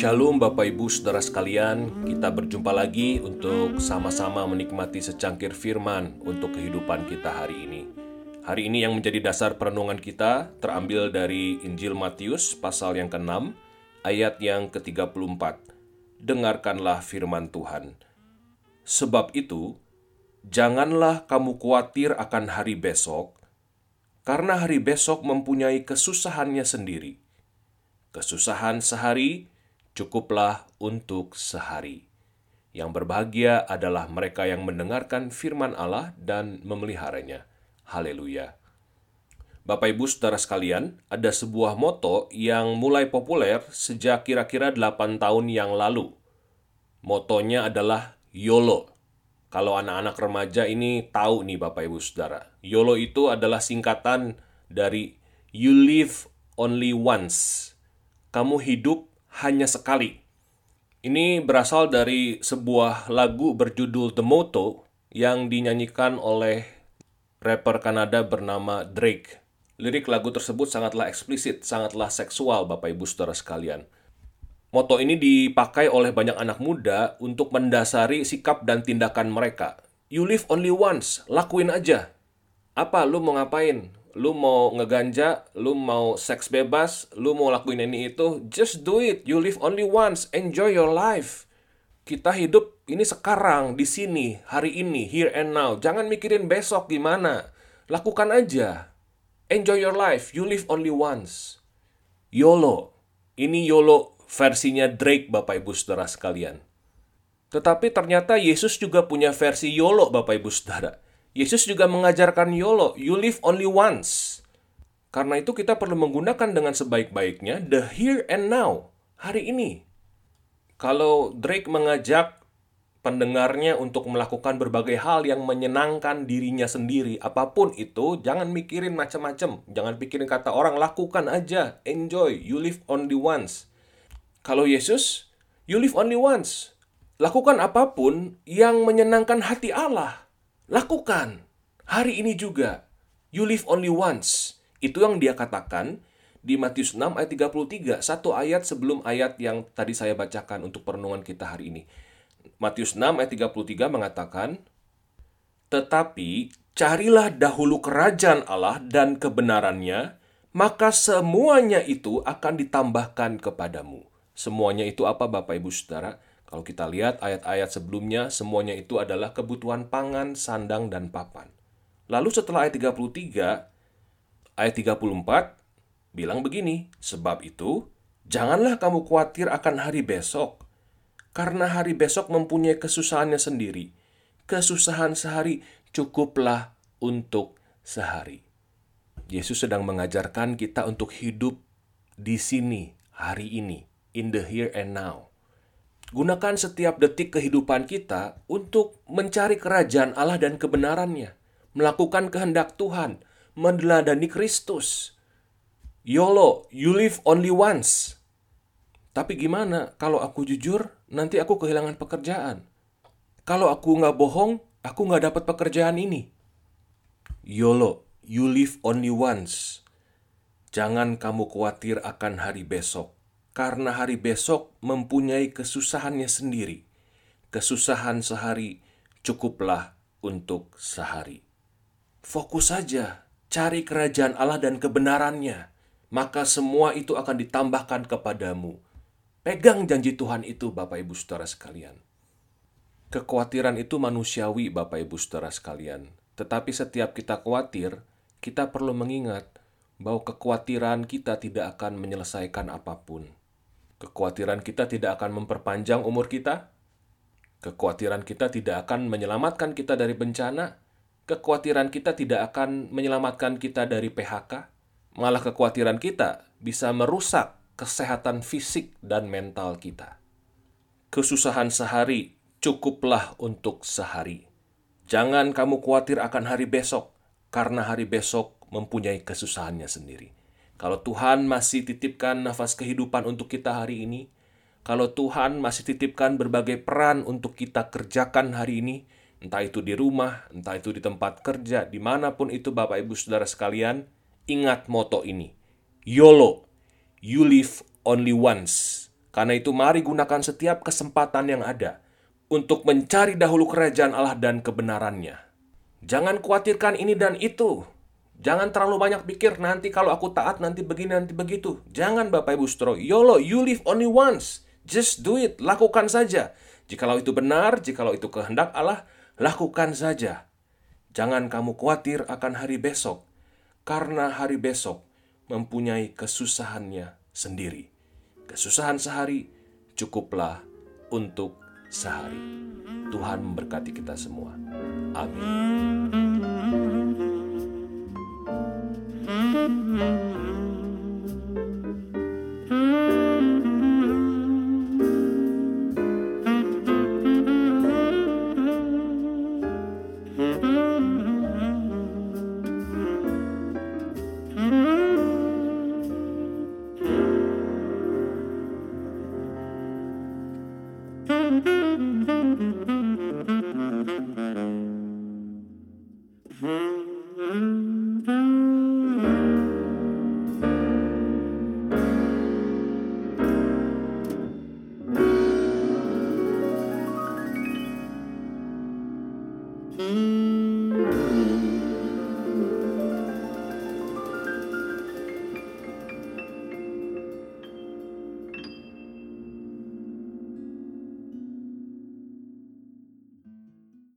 Shalom Bapak Ibu Saudara sekalian, kita berjumpa lagi untuk sama-sama menikmati secangkir firman untuk kehidupan kita hari ini. Hari ini yang menjadi dasar perenungan kita terambil dari Injil Matius pasal yang ke-6 ayat yang ke-34. Dengarkanlah firman Tuhan. Sebab itu, janganlah kamu khawatir akan hari besok, karena hari besok mempunyai kesusahannya sendiri. Kesusahan sehari cukuplah untuk sehari. Yang berbahagia adalah mereka yang mendengarkan firman Allah dan memeliharanya. Haleluya. Bapak Ibu Saudara sekalian, ada sebuah moto yang mulai populer sejak kira-kira 8 tahun yang lalu. Motonya adalah YOLO. Kalau anak-anak remaja ini tahu nih Bapak Ibu Saudara. YOLO itu adalah singkatan dari You Live Only Once. Kamu hidup hanya sekali. Ini berasal dari sebuah lagu berjudul The Motto yang dinyanyikan oleh rapper Kanada bernama Drake. Lirik lagu tersebut sangatlah eksplisit, sangatlah seksual Bapak Ibu Saudara sekalian. Moto ini dipakai oleh banyak anak muda untuk mendasari sikap dan tindakan mereka. You live only once, lakuin aja. Apa lu mau ngapain? Lu mau ngeganja, lu mau seks bebas, lu mau lakuin ini itu, just do it. You live only once. Enjoy your life. Kita hidup ini sekarang, di sini, hari ini, here and now. Jangan mikirin besok gimana. Lakukan aja. Enjoy your life. You live only once. YOLO. Ini YOLO versinya Drake, Bapak Ibu Saudara sekalian. Tetapi ternyata Yesus juga punya versi YOLO, Bapak Ibu Saudara Yesus juga mengajarkan YOLO, you live only once. Karena itu kita perlu menggunakan dengan sebaik-baiknya the here and now, hari ini. Kalau Drake mengajak pendengarnya untuk melakukan berbagai hal yang menyenangkan dirinya sendiri, apa pun itu, jangan mikirin macam-macam, jangan pikirin kata orang, lakukan aja, enjoy, you live only once. Kalau Yesus, you live only once. Lakukan apa pun yang menyenangkan hati Allah. Lakukan. Hari ini juga. You live only once. Itu yang dia katakan di Matius 6 ayat 33, satu ayat sebelum ayat yang tadi saya bacakan untuk perenungan kita hari ini. Matius 6 ayat 33 mengatakan, Tetapi carilah dahulu kerajaan Allah dan kebenarannya, maka semuanya itu akan ditambahkan kepadamu. Semuanya itu apa Bapak Ibu Saudara? Kalau kita lihat ayat-ayat sebelumnya, semuanya itu adalah kebutuhan pangan, sandang, dan papan. Lalu setelah ayat 33, ayat 34 bilang begini, Sebab itu, janganlah kamu khawatir akan hari besok, karena hari besok mempunyai kesusahannya sendiri. Kesusahan sehari cukuplah untuk sehari. Yesus sedang mengajarkan kita untuk hidup di sini, hari ini, in the here and now Gunakan setiap detik kehidupan kita untuk mencari kerajaan Allah dan kebenarannya, melakukan kehendak Tuhan, meneladani Kristus. YOLO, you live only once. Tapi gimana kalau aku jujur, nanti aku kehilangan pekerjaan. Kalau aku nggak bohong, aku nggak dapat pekerjaan ini. YOLO, you live only once. Jangan kamu khawatir akan hari besok karena hari besok mempunyai kesusahannya sendiri. Kesusahan sehari cukuplah untuk sehari. Fokus saja, cari kerajaan Allah dan kebenarannya, maka semua itu akan ditambahkan kepadamu. Pegang janji Tuhan itu, Bapak Ibu Saudara sekalian. Kekhawatiran itu manusiawi, Bapak Ibu Saudara sekalian. Tetapi setiap kita khawatir, kita perlu mengingat bahwa kekhawatiran kita tidak akan menyelesaikan apa pun Kekhawatiran kita tidak akan memperpanjang umur kita. Kekhawatiran kita tidak akan menyelamatkan kita dari bencana. Kekhawatiran kita tidak akan menyelamatkan kita dari PHK. Malah kekhawatiran kita bisa merusak kesehatan fisik dan mental kita. Kesusahan sehari cukuplah untuk sehari. Jangan kamu khawatir akan hari besok, karena hari besok mempunyai kesusahannya sendiri. Kalau Tuhan masih titipkan nafas kehidupan untuk kita hari ini, kalau Tuhan masih titipkan berbagai peran untuk kita kerjakan hari ini, entah itu di rumah, entah itu di tempat kerja, di mana pun itu Bapak Ibu Saudara sekalian, ingat moto ini. YOLO, you live only once. Karena itu mari gunakan setiap kesempatan yang ada untuk mencari dahulu kerajaan Allah dan kebenarannya. Jangan khawatirkan ini dan itu. Jangan terlalu banyak pikir nanti kalau aku taat nanti begini nanti begitu. Jangan Bapak Ibu Saudara. YOLO, you live only once. Just do it, lakukan saja. Jikalau itu benar, jikalau itu kehendak Allah, lakukan saja. Jangan kamu khawatir akan hari besok, karena hari besok mempunyai kesusahannya sendiri. Kesusahan sehari cukuplah untuk sehari. Tuhan memberkati kita semua. Amin. Mm-hmm.